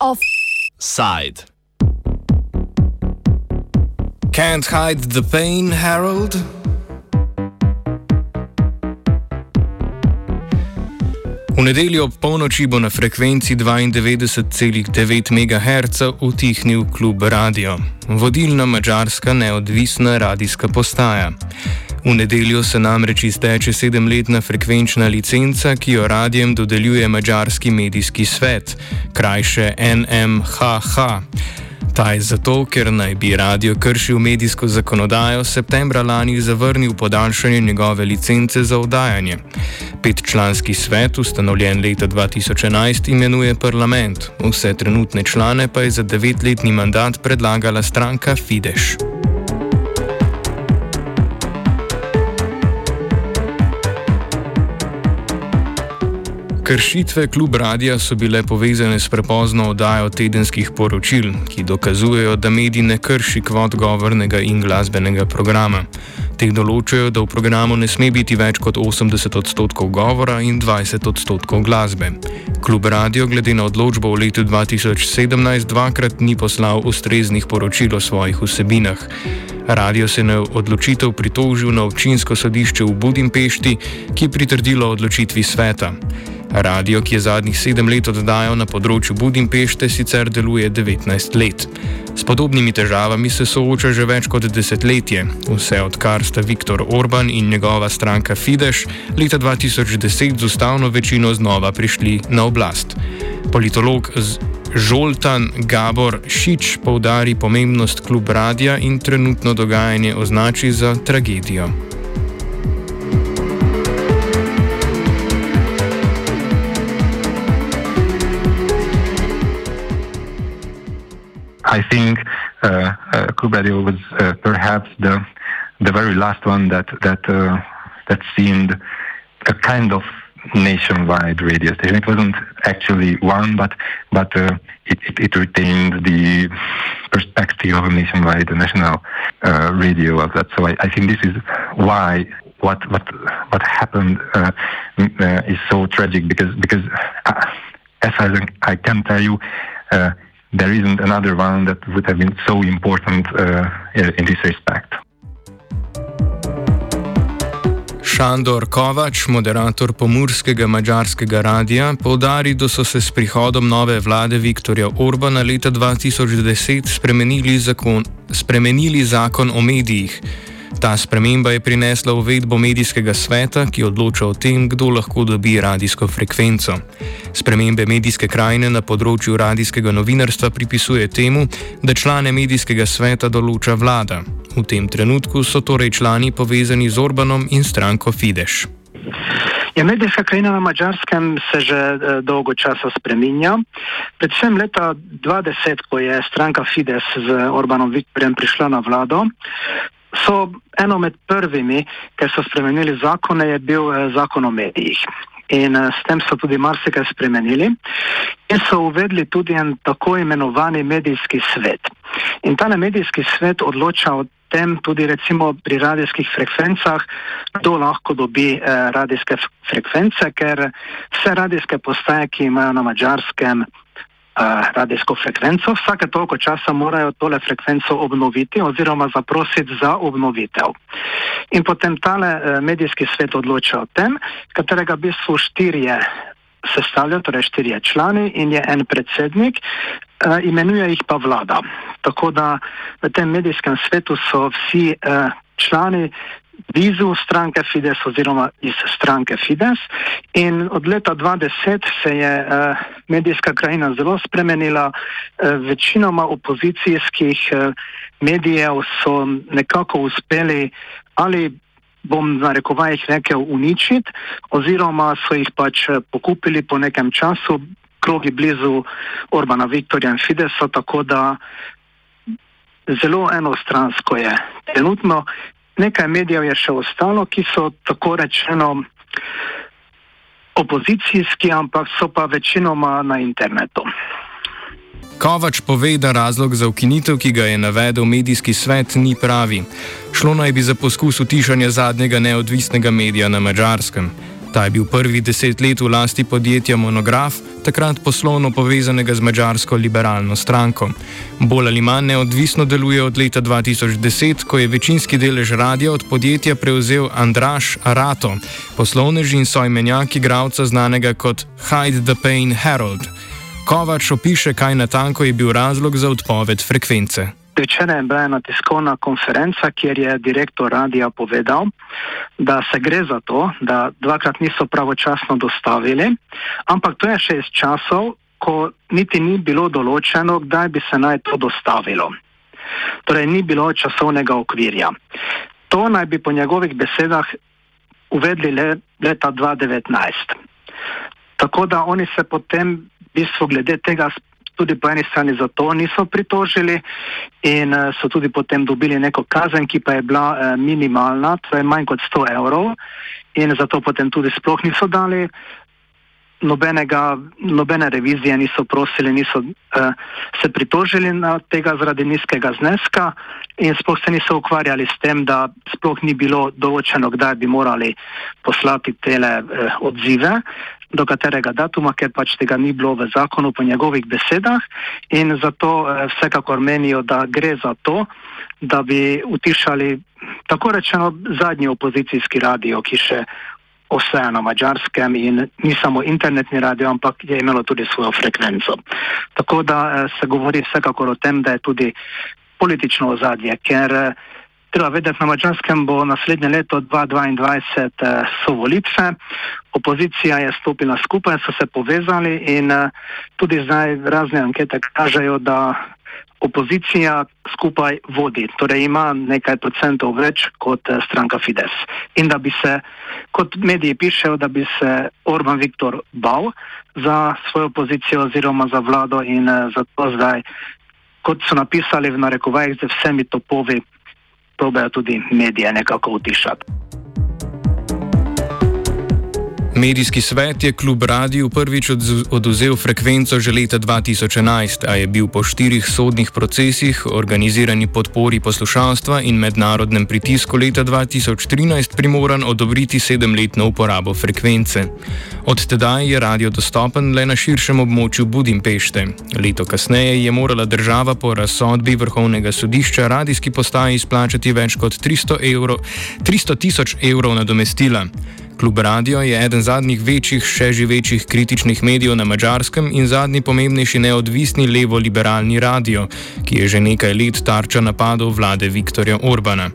Offside. Can't hide the pain, Harold? V nedeljo ob polnoči bo na frekvenci 92,9 MHz utihnil klub Radio, vodilna mačarska neodvisna radijska postaja. V nedeljo se namreč izteče sedemletna frekvenčna licenca, ki jo radijem dodeljuje Mačarski medijski svet, krajše NMHH. Ta je zato, ker naj bi radio kršil medijsko zakonodajo, septembra lani zavrnil podaljšanje njegove licence za oddajanje. Petčlanski svet, ustanovljen leta 2011, imenuje parlament, vse trenutne člane pa je za devetletni mandat predlagala stranka Fidesz. Kršitve klub radia so bile povezane s prepozno oddajo tedenskih poročil, ki dokazujejo, da medij ne krši kvot govornega in glasbenega programa. Teh določajo, da v programu ne sme biti več kot 80 odstotkov govora in 20 odstotkov glasbe. Klub radio glede na odločbo v letu 2017 dvakrat ni poslal ustreznih poročil o svojih vsebinah. Radio se je na odločitev pritožil na občinsko sodišče v Budimpešti, ki je pritrdilo odločitvi sveta. Radio, ki je zadnjih sedem let oddajal na področju Budimpešte, sicer deluje 19 let. S podobnimi težavami se sooča že več kot desetletje, vse odkar sta Viktor Orban in njegova stranka Fidesz leta 2010 z ustavno večino znova prišli na oblast. Politolog Žoltan Gabor Šič poudari pomembnost klub radia in trenutno dogajanje označi za tragedijo. I think uh, uh, was uh, perhaps the the very last one that that uh, that seemed a kind of nationwide radio station. It wasn't actually one, but but uh, it, it, it, retained the perspective of a nationwide national uh, radio outlet. So I, I, think this is why what what what happened uh, is so tragic because because as I can tell you there isn't another one that would have been so important uh, in this respect. Šandor Kovač, moderator pomorskega mađarskega radia, povdari, da so se s prihodom nove vlade Viktorja Orbana leta 2010 spremenili zakon, spremenili zakon o medijih. Ta sprememba je prinesla uvedbo medijskega sveta, ki odloča o tem, kdo lahko dobi radijsko frekvenco. Spremembe medijske krajine na področju radijskega novinarstva pripisuje temu, da člane medijskega sveta določa vlada. V tem trenutku so torej člani povezani z Orbanom in stranko Fidesz. Ja, medijska krajina na Mačarskem se že e, dolgo časa spreminja. Predvsem leta 2020, ko je stranka Fides z Orbanom Viktorjem prišla na vlado, so eno med prvimi, ki so spremenili zakone, je bil eh, zakon o medijih. In uh, s tem so tudi marsikaj spremenili in so uvedli tudi en tako imenovani medijski svet. In ta medijski svet odloča o tem tudi recimo pri radijskih frekvencah, kdo lahko dobi uh, radijske frekvence, ker vse radijske postaje, ki imajo na mačarskem radijsko frekvenco. Vsake toliko časa morajo tole frekvenco obnoviti oziroma zaprositi za obnovitev. In potem tale e, medijski svet odloča o tem, katerega v bistvu štirje sestavljajo, torej štirje člani in je en predsednik, e, imenuje jih pa vlada. Tako da v tem medijskem svetu so vsi e, člani blizu stranke Fides oziroma iz stranke Fides. In od leta 2010 se je uh, medijska krajina zelo spremenila. Uh, večinoma opozicijskih uh, medijev so nekako uspeli ali bom na rekovajih rekel uničiti, oziroma so jih pač pokupili po nekem času, krogi blizu Orbana Viktorja in Fidesa, tako da zelo enostransko je. Trenutno nekaj medijev je še ostalo, ki so tako rečeno opozicijski, ampak so pa večinoma na internetu. Kovač pove, da razlog za ukinitev, ki ga je navedel medijski svet, ni pravi. Šlo naj bi za poskus utišanja zadnjega neodvisnega medija na mačarskem. Ta je bil prvi deset let v lasti podjetja Monograf, takrat poslovno povezanega z mačarsko liberalno stranko. Bolj ali manj neodvisno deluje od leta 2010, ko je večinski delež radia od podjetja prevzel Andraš Arato, poslovnež in sojmenjak igralca znanega kot Hide the Pain Herald. Kovač opiše, kaj natanko je bil razlog za odpoved frekvence. Včeraj je bila ena tiskovna konferenca, kjer je direktor radia povedal, da se gre za to, da dvakrat niso pravočasno dostavili, ampak to je še iz časov, ko niti ni bilo določeno, kdaj bi se naj to dostavilo. Torej, ni bilo časovnega okvirja. To naj bi po njegovih besedah uvedli le leta 2019. Tako da oni se potem v bistvu glede tega tudi po eni strani za to niso pritožili in uh, so tudi potem dobili neko kazen, ki pa je bila uh, minimalna, to je manj kot 100 evrov in zato potem tudi sploh niso dali. Nobenega, nobene revizije niso prosili, niso uh, se pritožili na tega zaradi nizkega zneska in sploh se niso ukvarjali s tem, da sploh ni bilo določeno, kdaj bi morali poslati tele uh, odzive do katerega datuma, ker pač tega ni bilo v zakonu po njegovih besedah in zato eh, vsekakor menijo, da gre za to, da bi utišali tako rečeno zadnji opozicijski radio, ki še ostaja na mačarskem in ni samo internetni radio, ampak je imelo tudi svojo frekvenco. Tako da eh, se govori vsekakor o tem, da je tudi politično ozadje, ker eh, Treba vedeti, na mačarskem bo naslednje leto 2022 eh, so volitve, opozicija je stopila skupaj, so se povezali in eh, tudi zdaj razne ankete kažejo, da opozicija skupaj vodi, torej ima nekaj procentov več kot eh, stranka Fides. In da bi se, kot mediji pišejo, da bi se Orban Viktor bal za svojo pozicijo oziroma za vlado in zato zdaj, kot so napisali v narekovajih, z vsemi topovi probejo tudi medije nekako utišati. Medijski svet je kljub radiju prvič oduzel frekvenco že leta 2011, a je bil po štirih sodnih procesih, organizirani podpori poslušalstva in mednarodnem pritisku leta 2013 primoran odobriti sedemletno uporabo frekvence. Od tedaj je radio dostopen le na širšem območju Budimpešte. Leto kasneje je morala država po razsodbi Vrhovnega sodišča radijski postaji izplačati več kot 300 tisoč evrov nadomestila. Klub Radio je eden zadnjih večjih, še živečih kritičnih medijev na mačarskem in zadnji pomembnejši neodvisni levo-liberalni radio, ki je že nekaj let tarča napadov vlade Viktorja Orbana.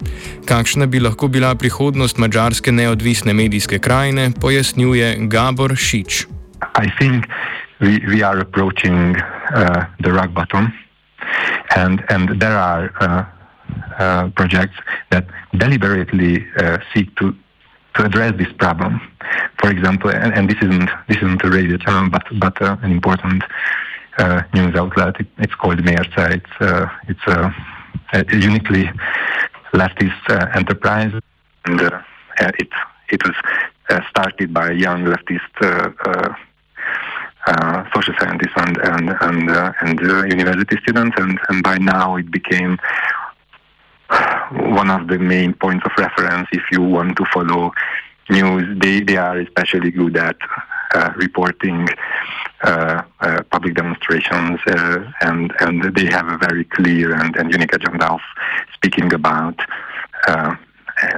Kakšna bi lahko bila prihodnost mačarske neodvisne medijske krajine, pojasnjuje Gabor Šič. Mislim, da smo approaching uh, the rock bottom and, and there are uh, uh, projects that deliberately uh, seek to to address this problem. For example, and, and this isn't this isn't a radio channel, but but uh, an important uh, news outlet. It, it's called Meersa. It's uh, it's a, a, uniquely leftist uh, enterprise, and uh, it it was uh, started by a young leftist. social scientists and and and, and university students, and, and by now it became one of the main points of reference if you want to follow news. They, they are especially good at uh, reporting uh, uh, public demonstrations, uh, and and they have a very clear and, and unique agenda of speaking about uh,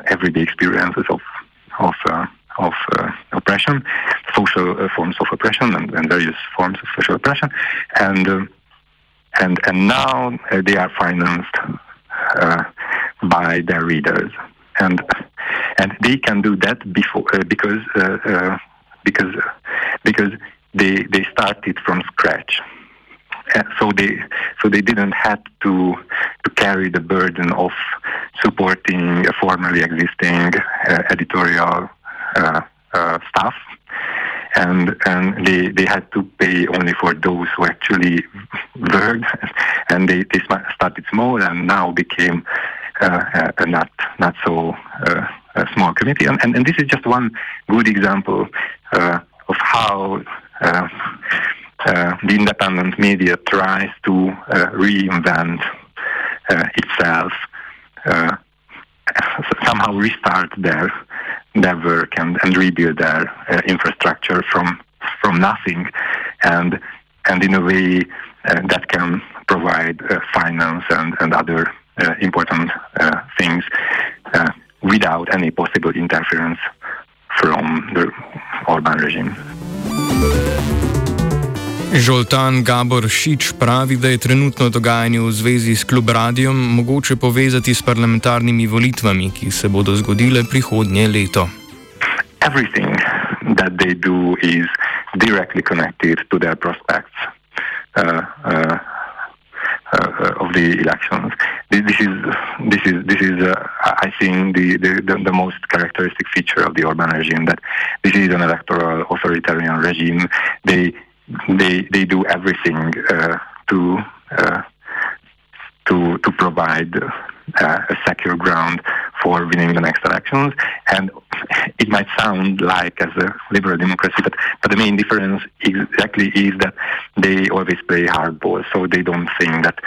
everyday experiences of of uh, of oppression, social forms of oppression, and, and, various forms of social oppression, and and and now they are financed by their readers, and and they can do that before uh, because uh, uh, because because they they started from scratch. so they so they didn't have to to carry the burden of supporting a formerly existing uh, editorial uh, uh, staff. And and they they had to pay only for those who actually worked and they, they started small and now became uh, a not not so uh, a small committee. And, and, and, this is just one good example uh, of how uh, the independent media tries to reinvent itself somehow restart their their work and, and rebuild their uh, infrastructure from from nothing, and and in a way uh, that can provide uh, finance and and other uh, important uh, things uh, without any possible interference from the Orban regime. Žoltan Gabor Šič pravi, da je trenutno dogajanje v zvezi s klub radijom mogoče povezati s parlamentarnimi volitvami, ki se bodo zgodile prihodnje leto. Everything that they do is directly connected to their prospects uh, uh, uh, of the elections. This is this is this is uh, I think the, the, the, most characteristic feature of the Orban regime that this is an electoral authoritarian regime. They they they do everything uh, to uh, to to provide uh, a secure ground for winning the next elections. And it might sound like as a liberal democracy, but, but the main difference exactly is that they always play hardball. So they don't think that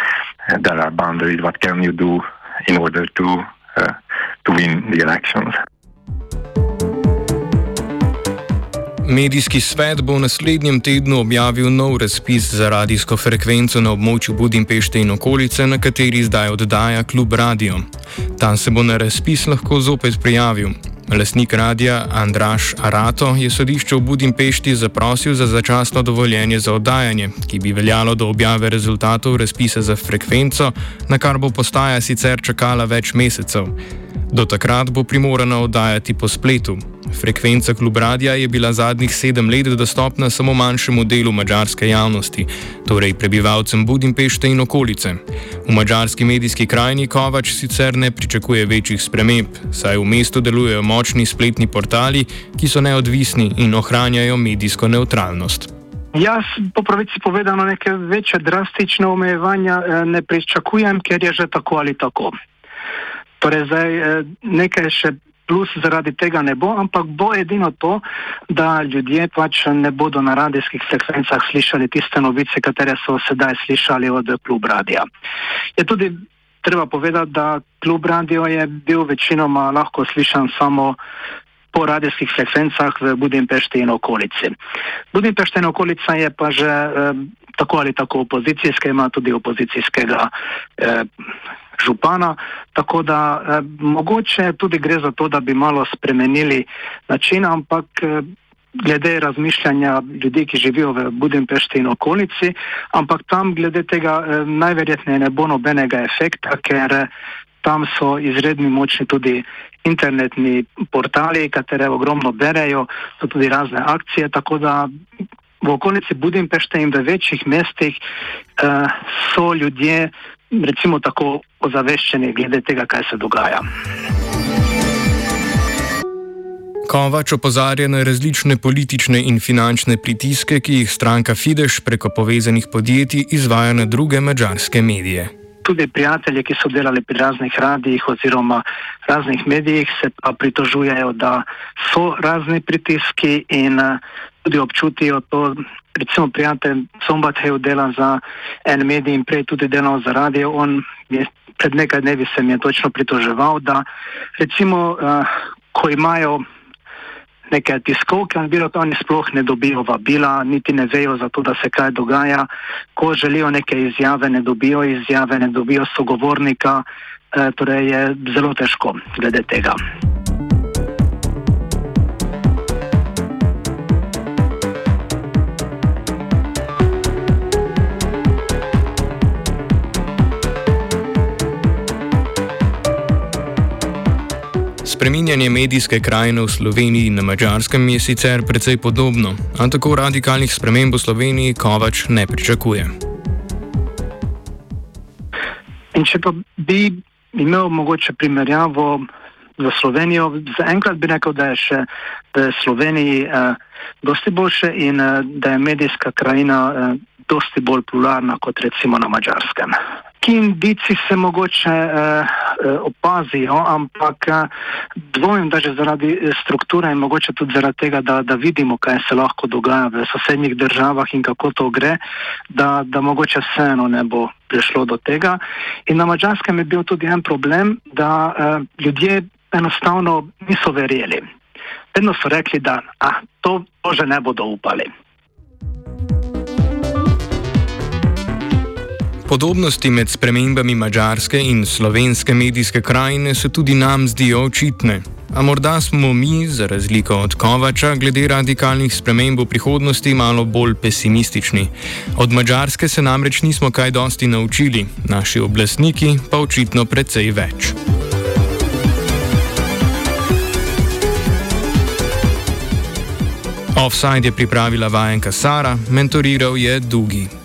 uh, there are boundaries. What can you do in order to uh, to win the elections? Medijski svet bo v naslednjem tednu objavil nov razpis za radijsko frekvenco na območju Budimpešte in okolice, na kateri zdaj oddaja klub Radio. Tam se bo na razpis lahko zopet prijavil. Lasnik radia Andraš Arato je sodišče v Budimpešti zaprosil za začasno dovoljenje za oddajanje, ki bi veljalo do objave rezultatov razpisa za frekvenco, na kar bo postaja sicer čakala več mesecev. Do takrat bo primorana oddajati po spletu. Frekvenca klub radia je bila zadnjih sedem let dostopna samo manjšemu delu mađarske javnosti, torej prebivalcem Budimpešte in okolice. V mađarski medijski krajini Kovač sicer ne pričakuje večjih sprememb, saj v mestu delujejo močni spletni portali, ki so neodvisni in ohranjajo medijsko neutralnost. Jaz, po pravici povedano, neke večje drastične omejevanja eh, ne pričakujem, ker je že tako ali tako. Torej, zdaj eh, nekaj še plus zaradi tega ne bo, ampak bo edino to, da ljudje pač ne bodo na radijskih sekvencah slišali tiste novice, katere so sedaj slišali od klub radija. Je tudi treba povedati, da klub radio je bil večinoma lahko slišan samo po radijskih frekvencah v Budimpešti in okolici. Budimpešta in okolica je pa že eh, tako ali tako opozicijska, ima tudi opozicijskega eh, župana, tako da eh, mogoče tudi gre za to, da bi malo spremenili način, ampak eh, glede razmišljanja ljudi, ki živijo v Budimpešti in okolici, ampak tam glede tega eh, najverjetneje ne bo nobenega efekta, ker eh, tam so izredni močni tudi internetni portali, katere ogromno berejo, so tudi razne akcije, tako da v okolici Budimpešte in v večjih mestih uh, so ljudje recimo tako ozaveščeni glede tega, kaj se dogaja. Kovač opozarja na različne politične in finančne pritiske, ki jih stranka Fidesz preko povezanih podjetij izvaja na druge mađarske medije. Tudi prijatelji, ki so delali pri raznih radijih oziroma raznih medijih, se pa pritožujejo, da so razni pritiski in eh, tudi občutijo to recimo prijatelj Sombathev dela za en medij in prej tudi delal za radio, on je pred nekaj dnevi se mi je točno pritoževal, da recimo, uh, ko imajo neke tiskovke, bilo to oni sploh ne dobijo vabila, niti ne vejo za to, da se kaj dogaja, ko želijo neke izjave, ne dobijo izjave, ne dobijo sogovornika, uh, torej je zelo težko glede tega. Spreminjanje medijske krajine v Sloveniji in na Mačarskem je sicer precej podobno, a tako radikalnih sprememb v Sloveniji Kovač ne pričakuje. In če pa bi imel mogoče primerjavo za Slovenijo, zaenkrat bi rekel, da je še v Sloveniji eh, dosti boljše in eh, da je medijska krajina eh, dosti bolj pluralna kot recimo na Mačarskem. Ki indici se mogoče eh, opazijo, ampak eh, dvomim, da že zaradi eh, strukture in mogoče tudi zaradi tega, da, da vidimo, kaj se lahko dogaja v sosednjih državah in kako to gre, da, da mogoče vseeno ne bo prišlo do tega. In na mačarskem je bil tudi en problem, da eh, ljudje enostavno niso verjeli. Vedno so rekli, da ah, to, to že ne bodo upali. Podobnosti med spremembami mađarske in slovenske medijske krajine se tudi nam zdijo očitne. A morda smo mi, za razliko od Kovača, glede radikalnih sprememb v prihodnosti malo bolj pesimistični. Od Mačarske se namreč nismo kaj dosti naučili, naši oblastniki pa očitno precej več. Offside je pripravila vajenka Sara, mentoriral je Dugi.